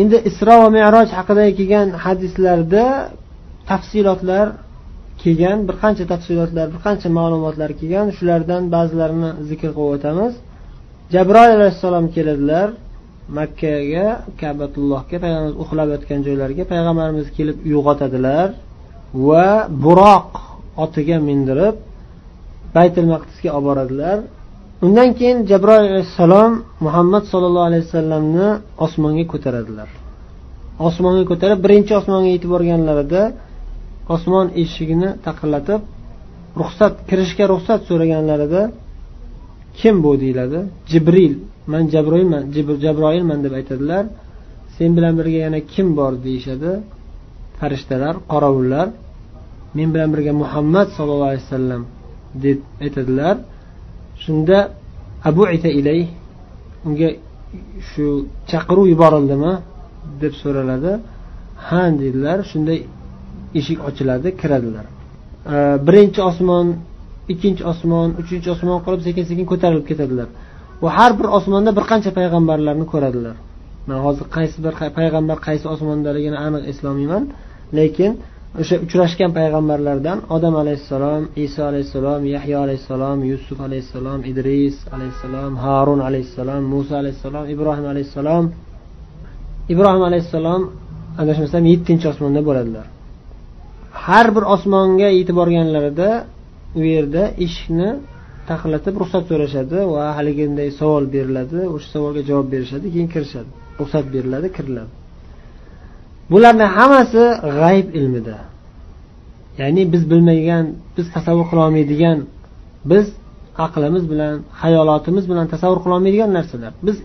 endi isro va meroj haqida kelgan hadislarda tafsilotlar kelgan bir qancha tafsilotlar bir qancha ma'lumotlar kelgan. Shulardan ba'zilarini zikr qilib o'tamiz. Jabroil alayhissalom keladilar makkaga kabatullohga payg'ambarimiz uxlab yotgan joylariga payg'ambarimiz kelib uyg'otadilar va buroq otiga mindirib baytul maqdisga olib boradilar. Undan keyin jabroil alayhissalom muhammad sollallohu alayhi vasallamni osmonga ko'taradilar. Osmonga ko'tarib birinchi osmonga yetib borganlarida osmon eshigini taqillatib ruxsat kirishga ruxsat so'raganlarida kim bu? deyiladi. Jibril man jabroilman jabroilman deb aytadilar. Sen bilan birga yana kim bor? deyishadi. Farishtalar qorovullar men bilan birga muhammad sollallohu alayhi vasallam deb aytadilar. Shunda abu ita ilay unga shu chaqiruv yuborildimi deb so'raladi. Ha dedilar. Shunda eshik ochiladi kiradilar. Birinchi osmon ikkinchi osmon uchinchi osmon qilib sekin sekin ko'tarilib ketadilar. Va har bir osmonda bir qancha payg'ambarlarni ko'radilar. Man hozir qaysi bir payg'ambar qaysi osmondaligini aniq eslolmayman lekin o'sha uchrashgan payg'ambarlardan odam alayhissalom iso alayhissalom yahyo alayhissalom yusuf alayhissalom idris alayhissalom harun alayhissalom muso alayhissalom ibrohim alayhissalom. Ibrohim alayhissalom adashmasam yettinchi osmonda bo'ladilar. Har bir osmonga yetib borganlarida u yerda eshikni taqillatib ruxsat so'rashadi va haligiday savol beriladi o'sha savolga javob berishadi keyin kirishadi. Ruxsat beriladi kiriladi. Bularni hammasi g'ayb ilmida. Ya'ni biz bilmagan biz tasavvur qilolmaydigan biz aqlimiz bilan hayolotimiz bilan tasavvur qilolmaydigan narsalar. Biz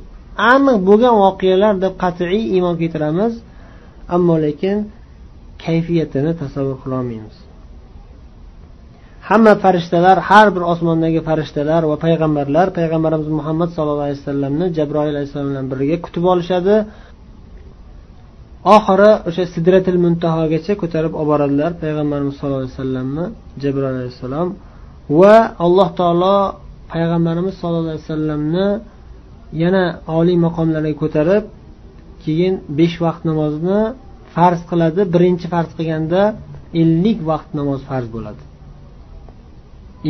aniq bo'lgan voqealar deb qat'iy iymon keltiramiz ammo lekin kayfiyatini tasavvur qilolmaymiz hamma farishtalar har bir osmondagi farishtalar va payg'ambarlar payg'ambarimiz muhammad sallallohu alayhi vasallamni jabroil alayhissalom bilan birga kutib olishadi. Oxiri o'sha sidratil muntahogacha ko'tarib olib boradilar payg'ambarimiz sallallohu alayhi vasallamni jabroil alayhissalom va alloh taolo payg'ambarimiz sallallohu alayhi vasallamni yana oliy maqomlarga ko'tarib keyin besh vaqt namozni farz qiladi. Birinchi farz qilganda ellik vaqt namoz farz bo'ladi.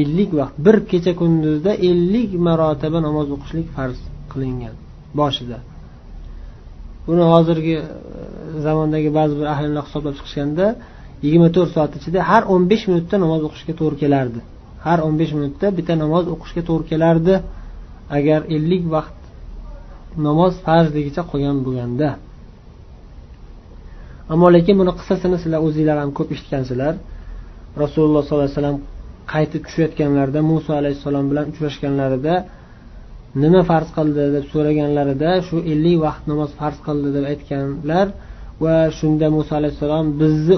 Ellik vaqt bir kecha kunduzda ellik marotaba namoz o'qishlik farz qilingan boshida. Buni hozirgi e, zamondagi ba'zi bir ahlimlar hisoblab chiqishganda yigirma to'rt soat ichida har o'n besh minutda namoz o'qishga to'g'ri kelardi. Har o'n besh minutda bitta namoz o'qishga to'g'ri kelardi agar ellik vaqt namoz farzligicha qolgan bo'lganda. Ammo lekin buni qissasini sizlar o'zinglar ham ko'p eshitgansizlar rasululloh sollallohu alayhi vasallam qaytib tushayotganlarida muso alayhissalom bilan uchrashganlarida nima farz qildi deb so'raganlarida shu ellik vaqt namoz farz qildi deb aytganlar va shunda muso alayhissalom bizni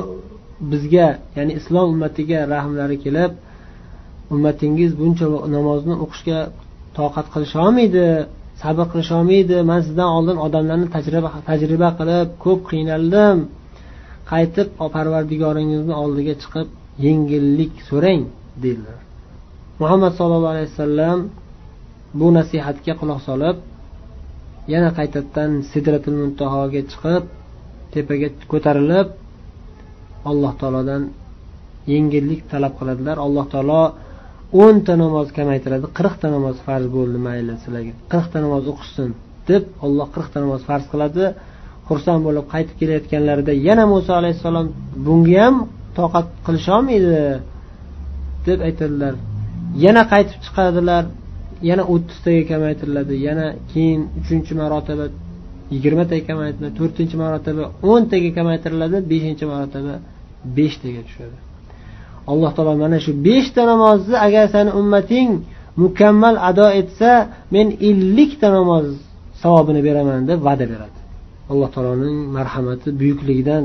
bizga ya'ni islom ummatiga rahmlari kelib ummatingiz buncha namozni o'qishga toqat qilisholmaydi sabr qilisholmaydi man sizdan oldin odamlarni tajriba tajriba qilib ko'p qiynaldim. Qaytib parvardigoringizni oldiga chiqib yengillik so'rang dedilar. Muhammad sollallohu alayhi vasallam bu nasihatga quloq solib yana qaytadan sidratul muntahoga chiqib tepaga ko'tarilib alloh taolodan yengillik talab qiladilar. Alloh taolo o'nta namoz kamaytiradi qirqta namoz farz bo'ldi mayli sizlarga. Qirqta namoz o'qishsin deb olloh qirqta namoz farz qiladi. Xursand bo'lib qaytib kelayotganlarida yana muso alayhissalom bunga ham toqat qilisholmaydi deb aytadilar. Yana qaytib chiqadilar. Yana o'ttiztaga kamaytiriladi yana keyin uchinchi marotaba yigirmataga kamaytiriladi to'rtinchi marotaba o'ntaga kamaytiriladi beshinchi marotaba beshtaga tushadi. Alloh taolo mana shu beshta namozni agar sani ummating mukammal ado etsa men ellikta namoz savobini beraman deb va'da beradi. Alloh taoloning marhamati buyukligidan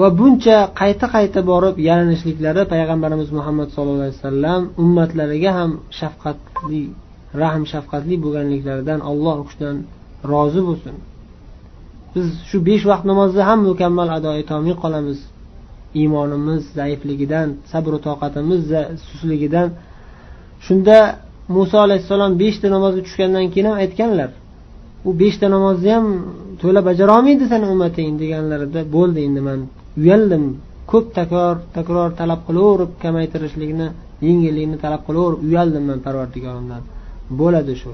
va buncha qayta qayta borib yalinishliklari payg'ambarimiz muhammad sallallohu alayhi vasallam ummatlariga ham shafqatli rahm shafqatli bo'lganliklaridan alloh u kishidan rozi bo'lsin. Biz shu besh vaqt namozni ham mukammal ado etolmay qolamiz. Iymonimiz zaifligidan sabru toqatimiz susligidan. Shunda muso alayhissalom beshta namozga tushgandan keyin ham aytganlar u beshta namozni ham to'la bajarolmaydi ummating deganlarida bo'ldi endi man uyaldim. Ko'p takror takror talab qilaverib kamaytirishlikni yengillikni talab qilaverib uyaldim man parvardigorimdan. Bo'ladi shu.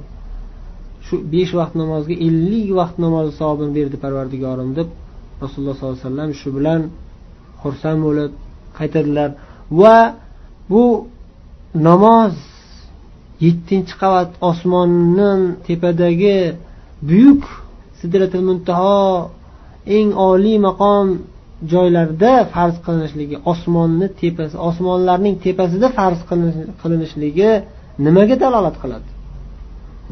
Shu besh vaqt namozga ellik vaqt namozni savobini berdi parvardigorim deb rasululloh sollallohu alayhi vasallam shu bilan xursand bo'lib qaytadilar. Va bu namoz yettinchi qavat osmonni tepadagi buyuk sidratil muntaho eng oliy maqom joylarda farz qilinishligi osmonni tepasi osmonlarning tepasida farz qilinishligi nimaga dalolat qiladi?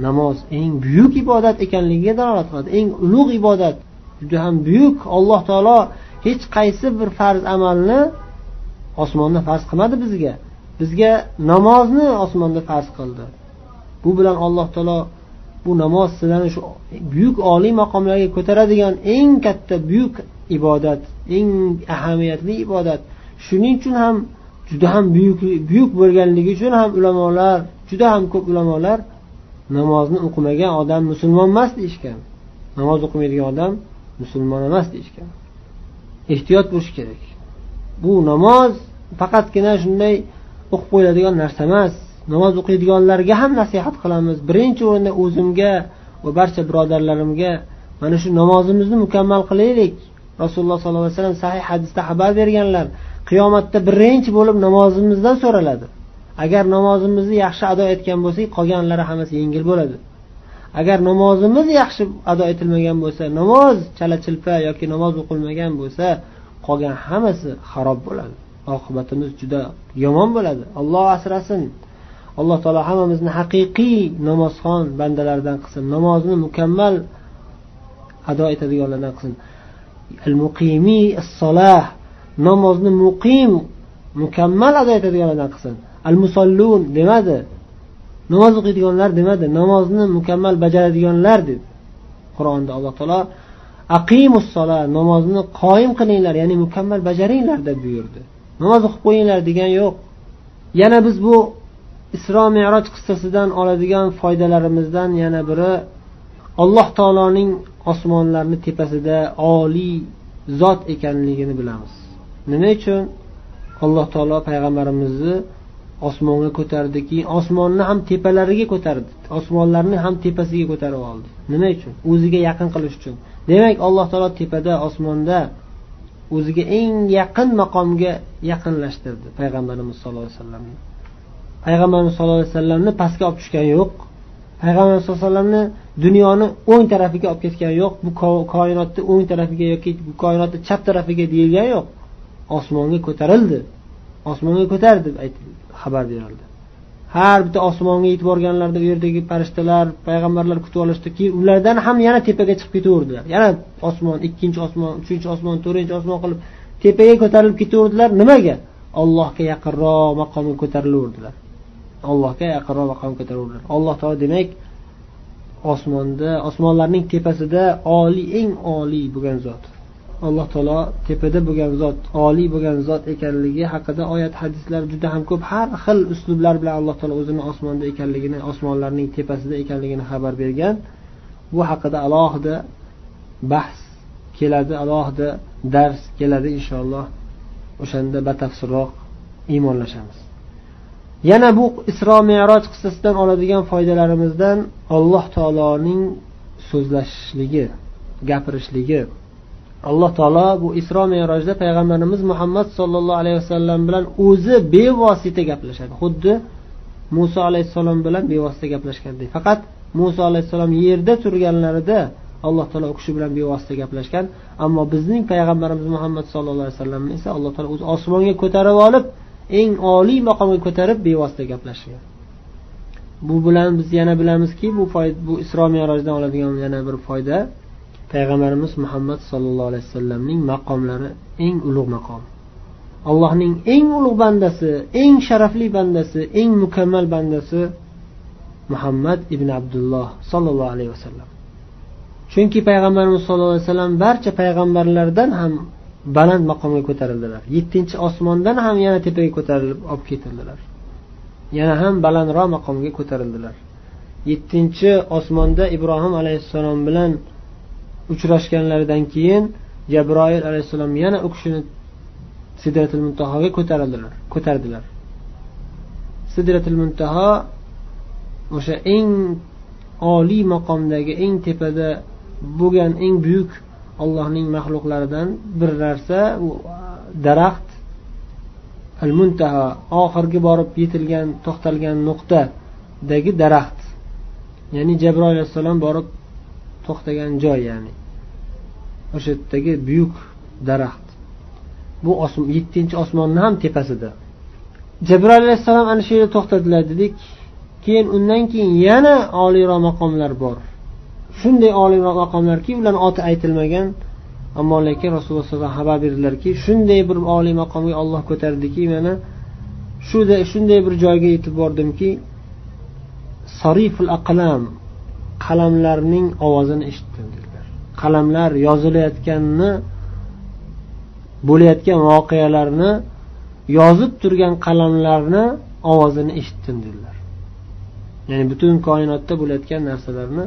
Namoz eng buyuk ibodat ekanligiga dalolat qiladi. Eng ulug' ibodat juda ham buyuk alloh taolo hech qaysi bir farz amalni osmonda farz qilmadi bizga. Bizga namozni osmonda farz qildi. Bu bilan alloh taolo bu namoz sizlarni shu buyuk oliy maqomlarga ko'taradigan eng katta buyuk ibodat eng ahamiyatli ibodat. Shuning uchun ham juda ham buyuk buyuk bo'lganligi uchun ham ulamolar juda ham ko'p ulamolar namozni o'qimagan odam musulmon emas deyishgan. Namoz o'qimaydigan odam musulmon emas deyishgan. Ehtiyot bo'lish kerak. Bu namoz faqatgina shunday o'qib qo'yiladigan narsa emas. Namoz o'qiydiganlarga ham nasihat qilamiz. Birinchi o'rinda o'zimga va barcha birodarlarimga mana shu namozimizni mukammal qilaylik. Rasululloh sollallohu alayhi vasallam sahih hadisda xabar berganlar qiyomatda birinchi bo'lib namozimizdan so'raladi. Agar namozimizni yaxshi ado etgan bo'lsak qolganlari hammasi yengil bo'ladi. Agar namozimiz yaxshi ado etilmagan bo'lsa namoz chala chilpa yoki namoz o'qilmagan bo'lsa qolgan hammasi xarob bo'ladi. Oqibatimiz juda yomon bo'ladi. Olloh asrasin. Alloh taolo hammamizni haqiqiy namozxon bandalardan qilsin. Namozni mukammal ado etadiganlardan qilsin. Al muqimiy namozni muqim mukammal ado etadiganlardan qilsin. Al musallun demadi. Namoz o'qiydiganlar demadi. Namozni mukammal bajaradiganlar dedi qur'onda alloh taolo aqimussola namozni qoyim qilinglar ya'ni mukammal bajaringlar deb buyurdi. Namoz o'qib qo'yinglar degan yo'q. Yana biz bu isro meroj qissasidan oladigan foydalarimizdan yana biri alloh taoloning osmonlarni tepasida oliy zot ekanligini bilamiz. Nima uchun? Alloh taolo payg'ambarimizni osmonga ko'tardi keyin osmonni ham tepalariga ko'tardi. Osmonlarni ham tepasiga ko'tarib oldi. Nima uchun? O'ziga yaqin qilish uchun. Demak alloh taolo tepada osmonda o'ziga eng yaqin maqomga yaqinlashtirdi payg'ambarimiz sallallohu alayhi vasallamni payg'ambarimiz sallallohu alayhi vasallamni pastga olib tushgani yo'q. Payg'ambarimiz sallallohu alayhi vasallamni dunyoni o'ng tarafiga olib ketgani yo'q. Bu koinotni o'ng tarafiga yoki bu koinotni chap tarafiga deyilgani yo'q. Osmonga ko'tarildi. Osmonga ko'tar deb xabar berildi. Har bitta osmonga yetib borganlarida u yerdagi farishtalar payg'ambarlar kutib olishdi keyin ulardan ham yana tepaga chiqib ketaverdilar. Yana osmon ikkinchi osmon uchinchi osmon to'rtinchi osmon qilib tepaga ko'tarilib ketaverdilar. Nimaga? Allohga yaqinroq maqomga ko'tarilaverdilar. Allohga yaqinroq maqomga ko'taraverdilar alloh taolo demak osmonda osmonlarning tepasida oliy eng oliy bo'lgan zot. Alloh taolo tepada bo'lgan zot oliy bo'lgan zot ekanligi haqida oyat hadislar juda ham ko'p. Har xil uslublar bilan alloh taolo o'zini osmonda ekanligini osmonlarning tepasida ekanligini xabar bergan. Bu haqida alohida bahs keladi alohida dars keladi inshaalloh. O'shanda batafsilroq iymonlashamiz. Yana bu isro meroj qissasidan oladigan foydalarimizdan alloh taoloning so'zlashishligi gapirishligi alloh taolo bu isro merojda payg'ambarimiz muhammad sollallohu alayhi vasallam bilan o'zi bevosita gaplashadi. Xuddi muso alayhissalom bilan bevosita gaplashgandek faqat muso alayhissalom yerda turganlarida alloh taolo u kishi bilan bevosita gaplashgan. Ammo bizning payg'ambarimiz muhammad sallallohu alayhi vasallamni esa alloh taolo o'zi osmonga ko'tarib olib eng oliy maqomga ko'tarib bevosita gaplashgan. Bu bilan biz yana bilamizki bu bu isro merojdan oladigan yana bir foyda payg'ambarimiz muhammad sollallohu alayhi vasallamning maqomlari eng ulug' maqom. Allohning eng ulug' bandasi eng sharafli bandasi eng mukammal bandasi muhammad ibn abdulloh sollallohu alayhi vasallam. Chunki payg'ambarimiz sollallohu alayhi vasallam barcha payg'ambarlardan ham baland maqomga ko'tarildilar. Yettinchi osmondan ham yana tepaga ko'tarilib olib ketildilar. Yana ham balandroq maqomga ko'tarildilar. Yettinchi osmonda ibrohim alayhissalom bilan uchrashganlaridan keyin jabroil alayhissalom yana u kishini sidratil muntahoga ko'tarildilar ko'tardilar. Sidratil muntaho o'sha eng oliy maqomdagi eng tepada bo'lgan eng buyuk allohning maxluqlaridan bir narsa u daraxt al muntaho oxirgi borib yetilgan to'xtalgan nuqtadagi daraxt. Ya'ni jabroil alayhissalom borib to'xtagan joy ya'ni. O'sha yerdagi buyuk daraxt. Bu yettinchi osmonni ham tepasida. Jabroil alayhissalom ana shu yerda to'xtadilar dedik keyin undan keyin yana oliyroq maqomlar bor. Shunday oliyroq maqomlarki ularni oti aytilmagan ammo lekin rasululloh sallallohu alayhi vasallam xabar berdilarki shunday bir oliy maqomga olloh ko'tardiki mana shuda shunday bir joyga yetib bordimki sariful aqlam qalamlarning ovozini eshitdim qalamlar yozilayotganini bo'layotgan voqealarni yozib turgan qalamlarni ovozini eshitdim dedilar ya'ni butun koinotda bo'layotgan narsalarni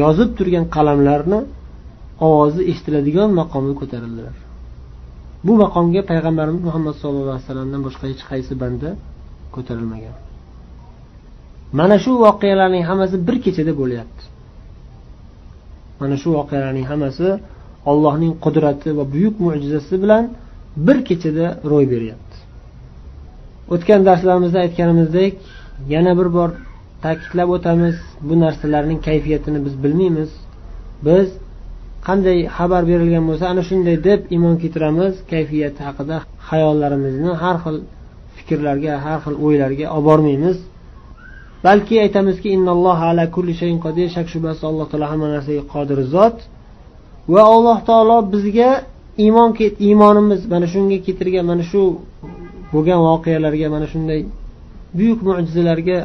yozib turgan qalamlarni ovozi eshitiladigan maqomga ko'tarildilar. Bu maqomga payg'ambarimiz muhammad sallallohu alayhi vasallamdan boshqa hech qaysi banda ko'tarilmagan. Mana shu voqealarning hammasi bir kechada bo'lyapti. Mana shu voqealarning hammasi allohning qudrati va buyuk mo'jizasi bilan bir kechada ro'y beryapti. O'tgan darslarimizda aytganimizdek yana bir bor ta'kidlab o'tamiz bu narsalarning kayfiyatini biz bilmaymiz. Biz qanday xabar berilgan bo'lsa ana shunday deb iymon keltiramiz kayfiyati haqida xayollarimizni har xil fikrlarga har xil o'ylarga olib bormaymiz. Balki aytamizki ala kulli shayin qodir. Shak shubhasiz alloh taolo hamma narsaga qodir zot. Va alloh taolo bizga iymon iymonimiz mana shunga keltirgan mana shu bo'lgan voqealarga mana shunday buyuk mo'jizalarga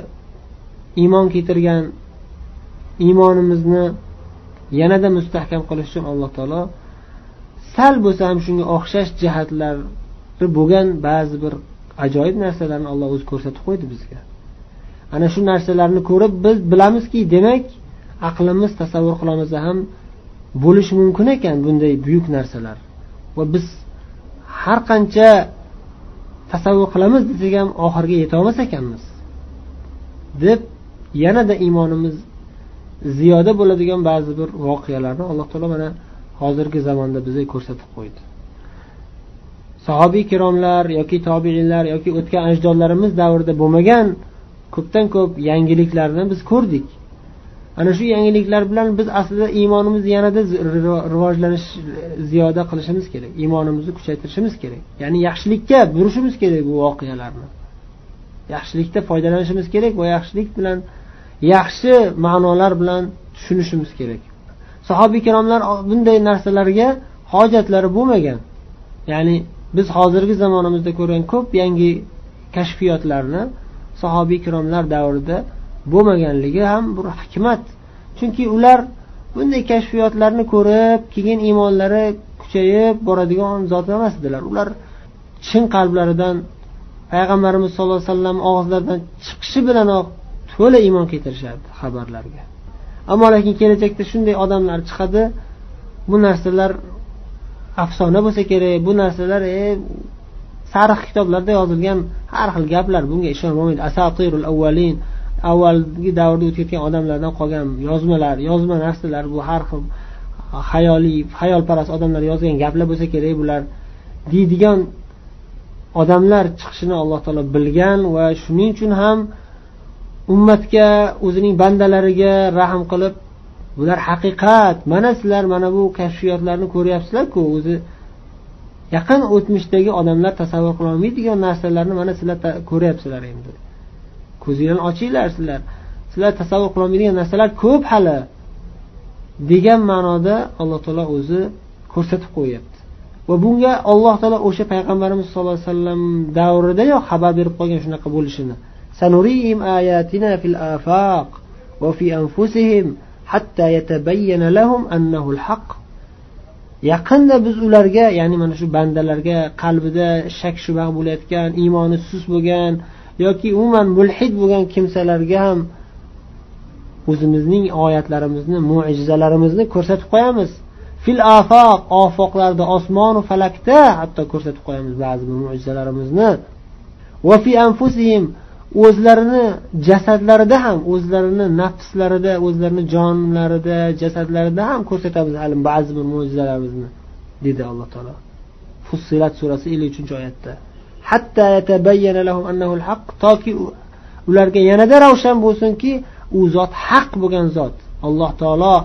iymon keltirgan iymonimizni yanada mustahkam qilish uchun alloh taolo sal bo'lsa ham shunga o'xshash jihatlari bo'lgan ba'zi bir ajoyib narsalarni olloh o'zi ko'rsatib qo'ydi bizga. Ana shu narsalarni ko'rib biz bilamizki demak aqlimiz tasavvur qilolmasa ham bo'lishi mumkin ekan bunday buyuk narsalar. Va biz har qancha tasavvur qilamiz desak ham oxiriga yetolmas ekanmiz. Deb yanada iymonimiz ziyoda bo'ladigan ba'zi bir voqealarni alloh taolo mana hozirgi zamonda bizga ko'rsatib qo'ydi. Sahobiy kiromlar yoki tobiinlar yoki o'tgan ajdodlarimiz davrida bo'lmagan ko'pdan ko'p yangiliklarni biz ko'rdik. Ana shu yangiliklar bilan biz aslida iymonimizni yanada rivojlanish ziyoda qilishimiz kerak iymonimizni kuchaytirishimiz kerak. Ya'ni yaxshilikka burishimiz kerak bu voqealarni. Yaxshilikda foydalanishimiz kerak va yaxshilik bilan yaxshi ma'nolar bilan tushunishimiz kerak. Sahobiy ikromlar bunday narsalarga hojatlari bo'lmagan. Ya'ni biz hozirgi zamonimizda ko'rgan ko'p yangi kashfiyotlarni sahobiy ikromlar davrida bo'lmaganligi ham bir hikmat. Chunki ular bunday kashfiyotlarni ko'rib keyin iymonlari kuchayib boradigan zot emas edilar. Ular chin qalblaridan payg'ambarimiz sallallohu alayhi vasallam og'izlaridan chiqishi bilanoq to'la iymon keltirishardi xabarlarga. Ammo lekin kelajakda shunday odamlar chiqadi bu narsalar afsona bo'lsa kerak bu narsalar e, tarix kitoblarida yozilgan har xil gaplar bunga ishonib bo'lmaydi. Asatirul avvalin avvalgi davrda o'tib ketgan odamlardan qolgan yozmalar yozma narsalar bu har xil hayoliy hayolparast odamlar yozgan gaplar bo'lsa kerak bular deydigan odamlar chiqishini alloh taolo bilgan va shuning uchun ham ummatga o'zining bandalariga rahm qilib bular haqiqat mana sizlar mana bu kashfiyotlarni ko'ryapsizlarku o'zi yaqin o'tmishdagi odamlar tasavvur qilolmaydigan narsalarni mana sizlar ko'ryapsizlar endi ko'zinglarni ochinglar sizlar sizlar tasavvur qilolmaydigan narsalar ko'p hali degan ma'noda alloh taolo o'zi ko'rsatib qo'yyapti va bunga alloh taolo o'sha payg'ambarimiz sallallohu alayhi vasallam davridayoq xabar berib qo'ygan shunaqa bo'lishini سنريهم آياتنا في الآفاق وفي أنفسهم حتى يتبين لهم أنه الحق yaqinda biz ularga ya'ni mana shu bandalarga qalbida shak shubha bo'layotgan iymoni sust bo'lgan yoki umuman mulhid bo'lgan kimsalarga ham o'zimizning oyatlarimizni mo'jizalarimizni ko'rsatib qo'yamiz. Fil afoq ofoqlarda osmonu falakda hatto ko'rsatib qo'yamiz ba'zi bir mo'jizalarimizni. Va fi anfusihim o'zlarini jasadlarida ham o'zlarini nafslarida o'zlarini jonlarida jasadlarida ham ko'rsatamiz hali ba'zi bir mo'jizalarimizni dedi alloh taolo. Fussilat surasi ellik uchinchi oyatda toki ularga yanada ravshan bo'lsinki u zot haq bo'lgan zot. Alloh taolo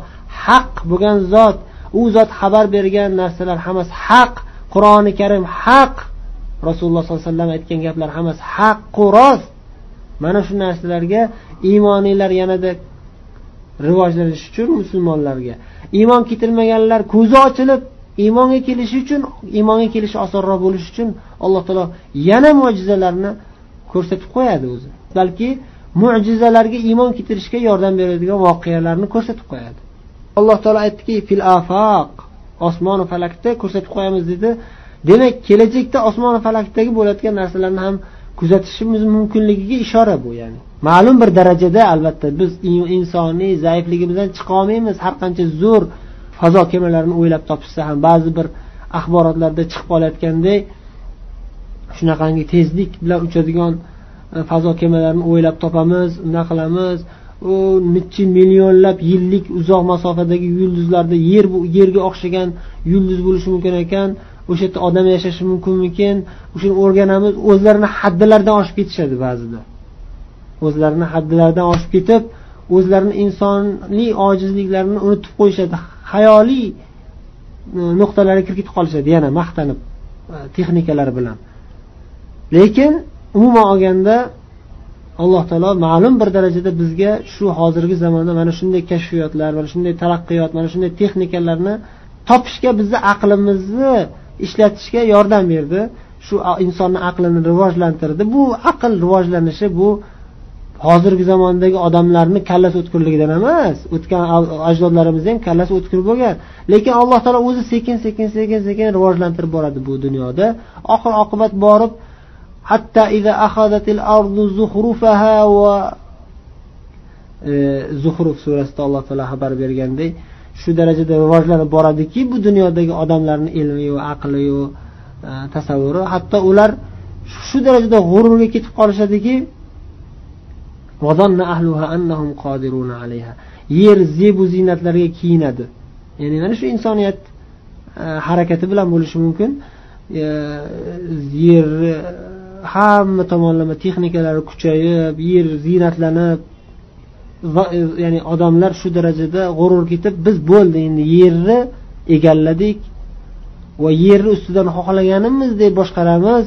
haq bo'lgan zot. U zot xabar bergan narsalar hammasi haq. Qur'oni karim haq. Rasululloh sollallohu alayhi vasallam aytgan gaplar hammasi haqqu rost mana shu narsalarga iymoniylar yanada rivojlanishi uchun musulmonlarga. Iymon keltirmaganlar ko'zi ochilib iymonga kelishi uchun iymonga kelishi osonroq bo'lishi uchun alloh taolo yana mo'jizalarni ko'rsatib qo'yadi o'zi. Balki mo'jizalarga iymon keltirishga yordam beradigan voqealarni ko'rsatib qo'yadi. Alloh taolo aytdiki fil afaq osmonu falakda ko'rsatib qo'yamiz dedi. Demak kelajakda osmonu falakdagi bo'layotgan narsalarni ham kuzatishimiz mumkinligiga ishora bu ya'ni. Ma'lum bir darajada albatta biz insoniy zaifligimizdan chiqolmaymiz har qancha zo'r fazo kemalarini o'ylab topishsa ham ba'zi bir axborotlarda chiqib qolayotgandek shunaqangi tezlik bilan uchadigan e, fazo kemalarini o'ylab topamiz unaqa qilamiz. U nechi millionlab yillik uzoq masofadagi yulduzlarda yer yerga o'xshagan yulduz bo'lishi mumkin ekan. O'sha yerda odam yashashi mumkinmikin? O'shani o'rganamiz o'zlarini haddilaridan oshib ketishadi ba'zida. O'zlarini haddilaridan oshib ketib o'zlarini insoniy ojizliklarini unutib qo'yishadi hayoliy e, nuqtalarga kirib ketib qolishadi yana maqtanib e, texnikalar bilan. Lekin umuman olganda alloh taolo ma'lum bir darajada bizga shu hozirgi zamonda mana shunday kashfiyotlar mana shunday taraqqiyot mana shunday texnikalarni topishga bizni aqlimizni ishlatishga yordam berdi. Shu insonni aqlini rivojlantirdi. Bu aql rivojlanishi bu hozirgi zamondagi odamlarni kallasi o'tkirligidan emas. O'tgan ajdodlarimizni ham kallasi o'tkir bo'lgan. Lekin alloh taolo o'zi sekin sekin sekin sekin rivojlantirib boradi bu dunyoda. Oxir oqibat borib hatta va e, zuhruf surasida alloh taolo xabar bergandek shu darajada rivojlanib boradiki bu dunyodagi odamlarni ilmiyu aqliyu e, tasavvuri hatto ular shu darajada g'ururga ketib qolishadiki yer zebu ziynatlarga kiyinadi. Ya'ni mana shu insoniyat e, harakati bilan bo'lishi mumkin. E, yer hamma tomonlama texnikalari kuchayib yer ziynatlanib E, ya'ni odamlar shu darajada g'urur ketib biz bo'ldi endi yerni egalladik va yerni ustidan xohlaganimizdek boshqaramiz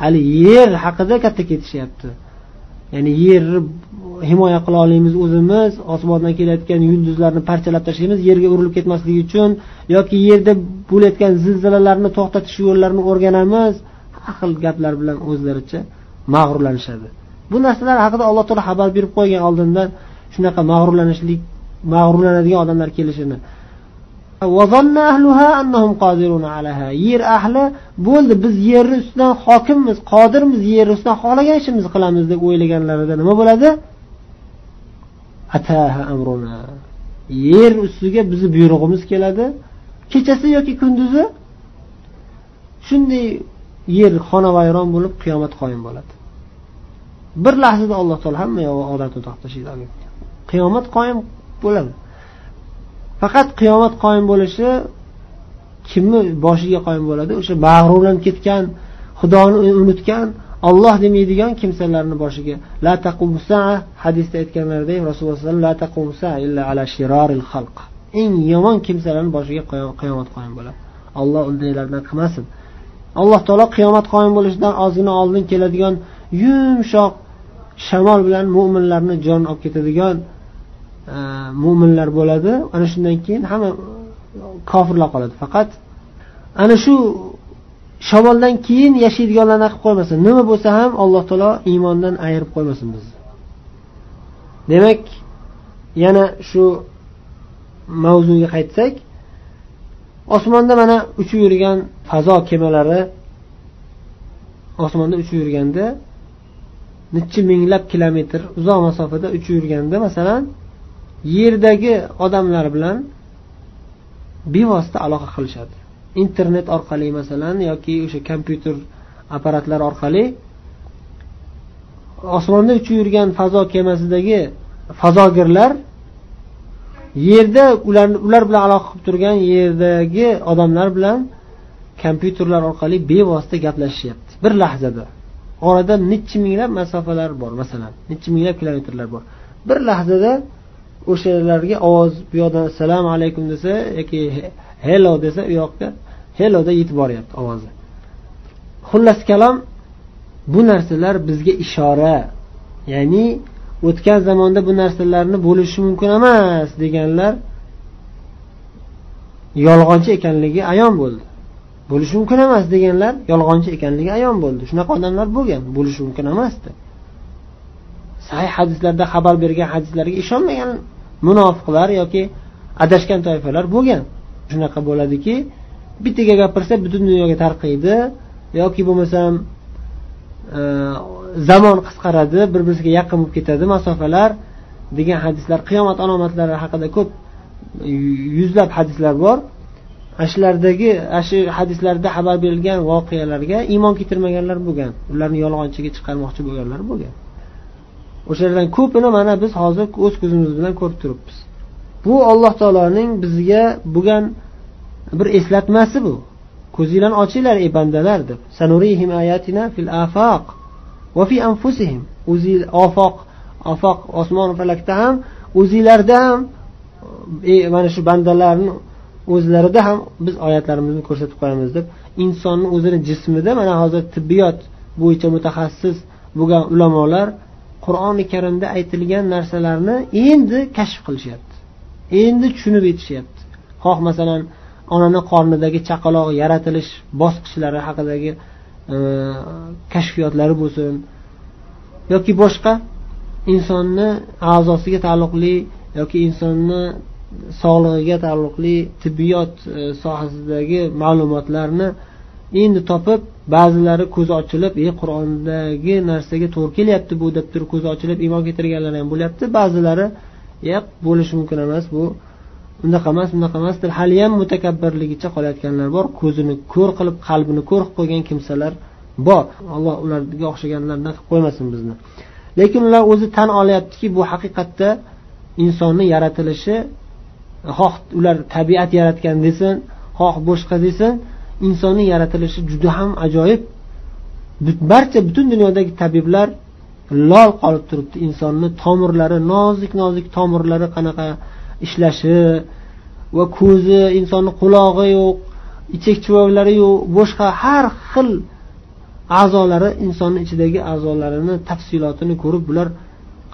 hali yer haqida katta ketishyapti. Ya'ni yerni himoya qila olamiz o'zimiz osmondan kelayotgan yulduzlarni parchalab tashlaymiz yerga urilib ketmasligi uchun yoki yerda bo'layotgan zilzilalarni to'xtatish yo'llarini o'rganamiz har xil gaplar bilan o'zlaricha mag'rurlanishadi. Bu narsalar haqida alloh taolo xabar berib qo'ygan oldindan shunaqa mag'rurlanishlik mag'rurlanadigan odamlar kelishini. Yer ahli bo'ldi biz yerni ustidan hokimmiz qodirmiz yer ustidan xohlagan ishimizni qilamiz deb o'ylaganlarida nima bo'ladi? Yer ustiga bizni buyrug'imiz keladi. Kechasi yoki kunduzi shunday yer xonavayron bo'lib qiyomat qoyim bo'ladi. Bir lahzada alloh taolo hamma yog'i odatni tashlaydi qiyomat qoyim bo'ladi. Faqat qiyomat qoyim bo'lishi kimni boshiga qoyim bo'ladi? O'sha mag'rurlanib ketgan xudoni unutgan olloh demaydigan kimsalarni boshiga. La hadisda aytganlaridek rasululloh eng yomon kimsalarni boshiga qiyomat qoyim bo'ladi. Olloh undaylardan qilmasin. Alloh taolo qiyomat qoyim bo'lishidan ozgina oldin keladigan yumshoq shamol bilan mo'minlarni jon olib ketadigan E, mo'minlar bo'ladi. Ana shundan keyin hamma e, kofirlar qoladi faqat. Ana shu shamoldan keyin yashaydiganlarni qilib qo'ymasin nima bo'lsa ham alloh taolo iymondan ayirib qo'ymasin bizni. Demak yana shu mavzuga qaytsak osmonda mana uchib yurgan fazo kemalari osmonda uchib yurganda nechi minglab kilometr uzoq masofada uchib yurganda masalan yerdagi odamlar bilan bevosita aloqa qilishadi. Internet orqali masalan yoki o'sha kompyuter apparatlari orqali osmonda uchib yurgan fazo kemasidagi fazogirlar yerda ular ular bilan aloqa qilib turgan yerdagi odamlar bilan kompyuterlar orqali bevosita gaplashishyapti bir lahzada. Orada nechi minglab masofalar bor masalan nechi minglab kilometrlar bor. Bir lahzada o'shalarga ovoz bu yoqdan assalomu alaykum desa yoki hello desa u yoqqa helloda yetib boryapti ovozi. Xullas kalom bu narsalar bizga ishora. Ya'ni o'tgan zamonda bu narsalarni bo'lishi mumkin emas deganlar yolg'onchi ekanligi ayon bo'ldi. Bo'lishi mumkin emas deganlar yolg'onchi ekanligi ayon bo'ldi. Shunaqa odamlar bo'lgan bo'lishi mumkin emasdi sahih hadislarda xabar bergan hadislarga ishonmagan munofiqlar yoki adashgan toifalar bo'lgan. Shunaqa bo'ladiki bittaga gapirsa butun dunyoga tarqaydi yoki bo'lmasam e, zamon qisqaradi bir biriga yaqin bo'lib ketadi masofalar degan hadislar qiyomat alomatlari haqida ko'p yuzlab hadislar bor. Ana shulardagi ana shu hadislarda xabar berilgan voqealarga iymon keltirmaganlar bo'lgan. Ularni yolg'onchiga chiqarmoqchi bo'lganlar bo'lgan. O'shalardan ko'pini mana biz hozir o'z ko'zimiz bilan ko'rib turibmiz. Bu alloh taoloning bizga bo'lgan bir eslatmasi bu. Ko'zinglarni ochinglar ey bandalar deb. Sanurihim ayatina fil afaq va fi anfusihim. Ofoq ofoq osmon falakda ham o'zinglarda ham mana shu bandalarni o'zlarida ham biz oyatlarimizni ko'rsatib qo'yamiz deb insonni o'zini jismida mana hozir tibbiyot bo'yicha mutaxassis bo'lgan ulamolar qur'oni karimda aytilgan narsalarni endi kashf qilishyapti. Endi tushunib yetishyapti. Xoh masalan onani qornidagi chaqaloq yaratilish bosqichlari haqidagi e, kashfiyotlari bo'lsin yoki boshqa insonni a'zosiga taalluqli yoki insonni sog'lig'iga taalluqli tibbiyot e, sohasidagi ma'lumotlarni endi topib ba'zilari ko'zi ochilib e qur'ondagi narsaga to'g'ri kelyapti bu deb turib ko'zi ochilib iymon keltirganlar ham bo'lyapti. Ba'zilari yo'q bo'lishi mumkin emas bu unaqa emas bunaqa emas deb haliyam mutakabbirligicha qolayotganlar bor. Ko'zini ko'r qilib qalbini ko'r qilib qo'ygan kimsalar bor. Alloh ularga o'xshaganlardan qilib qo'ymasin bizni. Lekin ular o'zi tan olyaptiki bu haqiqatda insonni yaratilishi xoh ular tabiat yaratgan desin xoh boshqa desin insonning yaratilishi juda ham ajoyib. Barcha butun dunyodagi tabiblar lol qolib turibdi insonni tomirlari nozik nozik tomirlari qanaqa ishlashi va ko'zi insonni qulog'i yo'q ichak chuvaklari yo'q boshqa har xil a'zolari insonni ichidagi a'zolarini tafsilotini ko'rib bular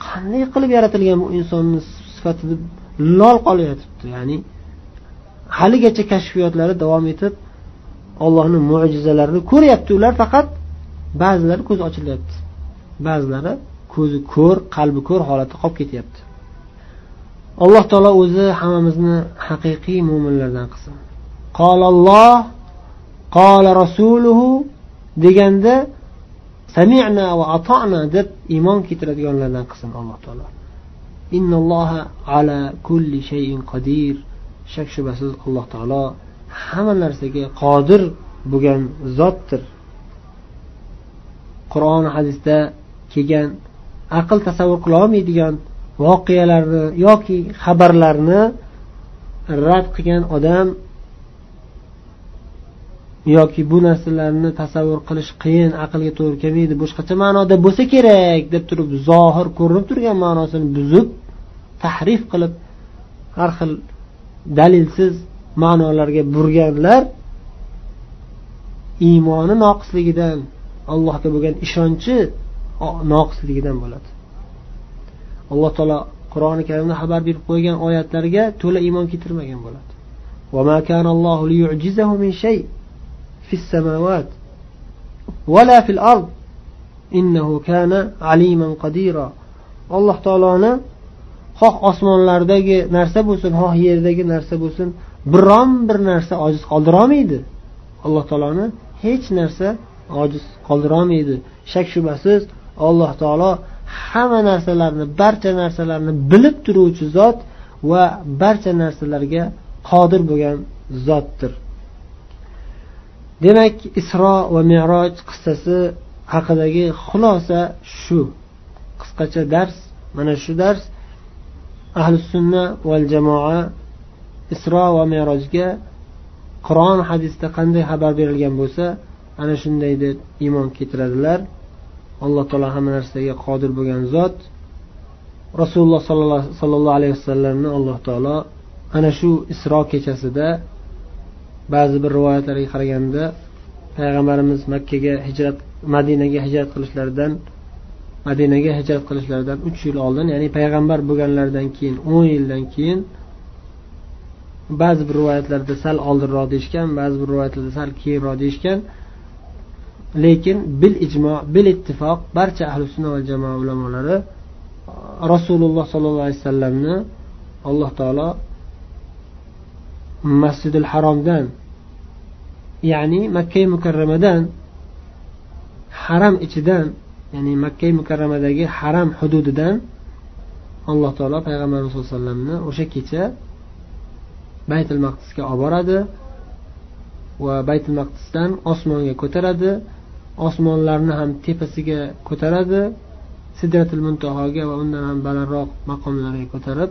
qanday qilib yaratilgan bu insonni sifatida lol qolayotibdi. Ya'ni haligacha kashfiyotlari davom etib ollohni mo'jizalarini ko'ryapti. Ular faqat ba'zilari ko'zi ochilyapti. Ba'zilari ko'zi ko'r qalbi ko'r holatda qolib ketyapti. Alloh taolo o'zi hammamizni haqiqiy mo'minlardan qilsin. Qololloh qola rasuluhu deganda samina va atona deb iymon keltiradiganlardan qilsin alloh taolo. Innalloha ala kulli shayin qodir shak shubhasiz alloh taolo hamma narsaga qodir bo'lgan zotdir. Qur'on hadisda kelgan aql tasavvur qilolmaydigan voqealarni yoki xabarlarni rad qilgan odam yoki bu narsalarni tasavvur qilish qiyin aqlga to'g'ri kelmaydi boshqacha ma'noda bo'lsa kerak deb turib zohir ko'rinib turgan ma'nosini buzib tahrif qilib har xil dalilsiz ma'nolarga burganlar iymoni noqisligidan allohga bo'lgan ishonchi noqisligidan bo'ladi alloh taolo qur'oni karimda xabar berib qo'ygan oyatlarga to'la iymon keltirmagan bo'ladi في السماوات ولا في الأرض إنه كان عليما قديرا alloh taoloni xoh osmonlardagi narsa bo'lsin xoh yerdagi narsa bo'lsin biron bir narsa ojiz qoldirolmaydi. Alloh taoloni hech narsa ojiz qoldirolmaydi. Shak shubhasiz alloh taolo hamma narsalarni barcha narsalarni bilib turuvchi zot va barcha narsalarga qodir bo'lgan zotdir. Demak isro va meroj qissasi haqidagi xulosa shu. Qisqacha dars mana shu dars ahli sunna val jamoa isro va merojga qur'on hadisda qanday xabar berilgan bo'lsa ana shunday deb iymon keltiradilar. Alloh taolo hamma narsaga qodir bo'lgan zot. Rasululloh sollallohu alayhi vasallamni alloh taolo ana shu isro kechasida ba'zi bir rivoyatlarga qaraganda payg'ambarimiz makkaga hijrat madinaga hijrat qilishlaridan madinaga hijrat qilishlaridan uch yil oldin ya'ni payg'ambar bo'lganlaridan keyin o'n yildan keyin ba'zi bir rivoyatlarda sal oldinroq deyishgan ba'zi bir rivoyatlarda sal keyinroq deyishgan. Lekin bil ijmo bil ittifoq barcha ahli sunna va jamoa ulamolari rasululloh sollallohu alayhi vasallamni alloh taolo masjidil haromdan ya'ni makka mukarramadan haram ichidan ya'ni makka mukarramadagi haram hududidan alloh taolo payg'ambarimiz sallallohu alayhi vasallamni o'sha kecha baytul maqdisga olib boradi va baytul maqdisdan osmonga ko'taradi. Osmonlarni ham tepasiga ko'taradi. Sidratul muntahoga va undan ham balandroq maqomlarga ko'tarib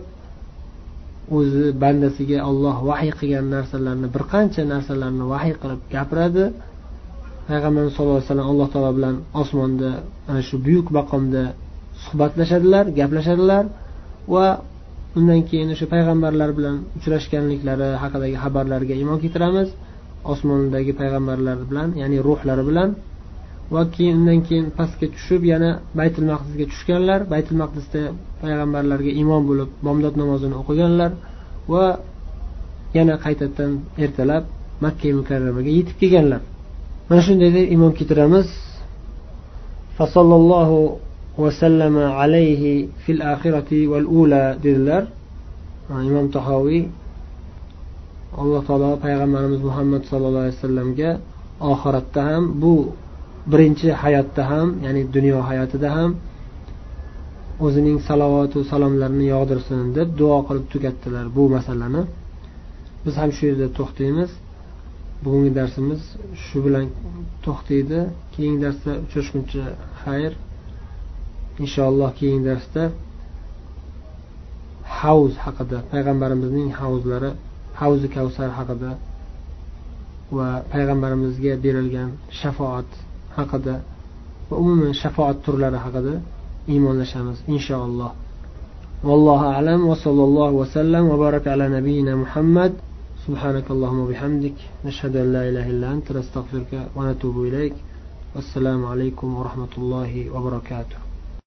o'zi bandasiga olloh vahiy qilgan narsalarni bir qancha narsalarni vahiy qilib gapiradi. Payg'ambarimiz sallallohu alayhi vasallam alloh taolo bilan osmonda ana shu buyuk maqomda suhbatlashadilar gaplashadilar va undan keyin o'sha payg'ambarlar bilan uchrashganliklari haqidagi xabarlarga iymon keltiramiz. Osmondagi payg'ambarlar bilan ya'ni ruhlari bilan va keyin undan keyin pastga tushib yana baytul maqdisga tushganlar. Baytul maqdisda payg'ambarlarga iymon bo'lib bomdod namozini o'qiganlar va yana qaytadan ertalab makka mukarramaga yetib kelganlar. Mana shunday deb iymon keltiramiz. Fasollallohu vasallama alayhi fil axirati val ula dedilar. Imom tahoviy alloh taolo payg'ambarimiz muhammad sallallohu alayhi vasallamga oxiratda ham bu birinchi hayotda ham ya'ni dunyo hayotida ham o'zining salovatu salomlarini yog'dirsin deb duo qilib tugatdilar bu masalani. Biz ham shu yerda to'xtaymiz. bugungi darsimiz shu bilan to'xtaydi keyingi darsda uchrashguncha xayr inshaalloh keyingi darsda havz haqida payg'ambarimizning havzlari havzi kavsar haqida va payg'ambarimizga berilgan shafoat haqida va umuman shafoat turlari haqida iymonlashamiz inshaalloh والله أعلم وصلى الله وسلم وبارك على نبينا محمد سبحانك اللهم وبحمدك نشهد أن لا إله إلا أنت نستغفرك ونتوب إليك والسلام عليكم ورحمة الله وبركاته.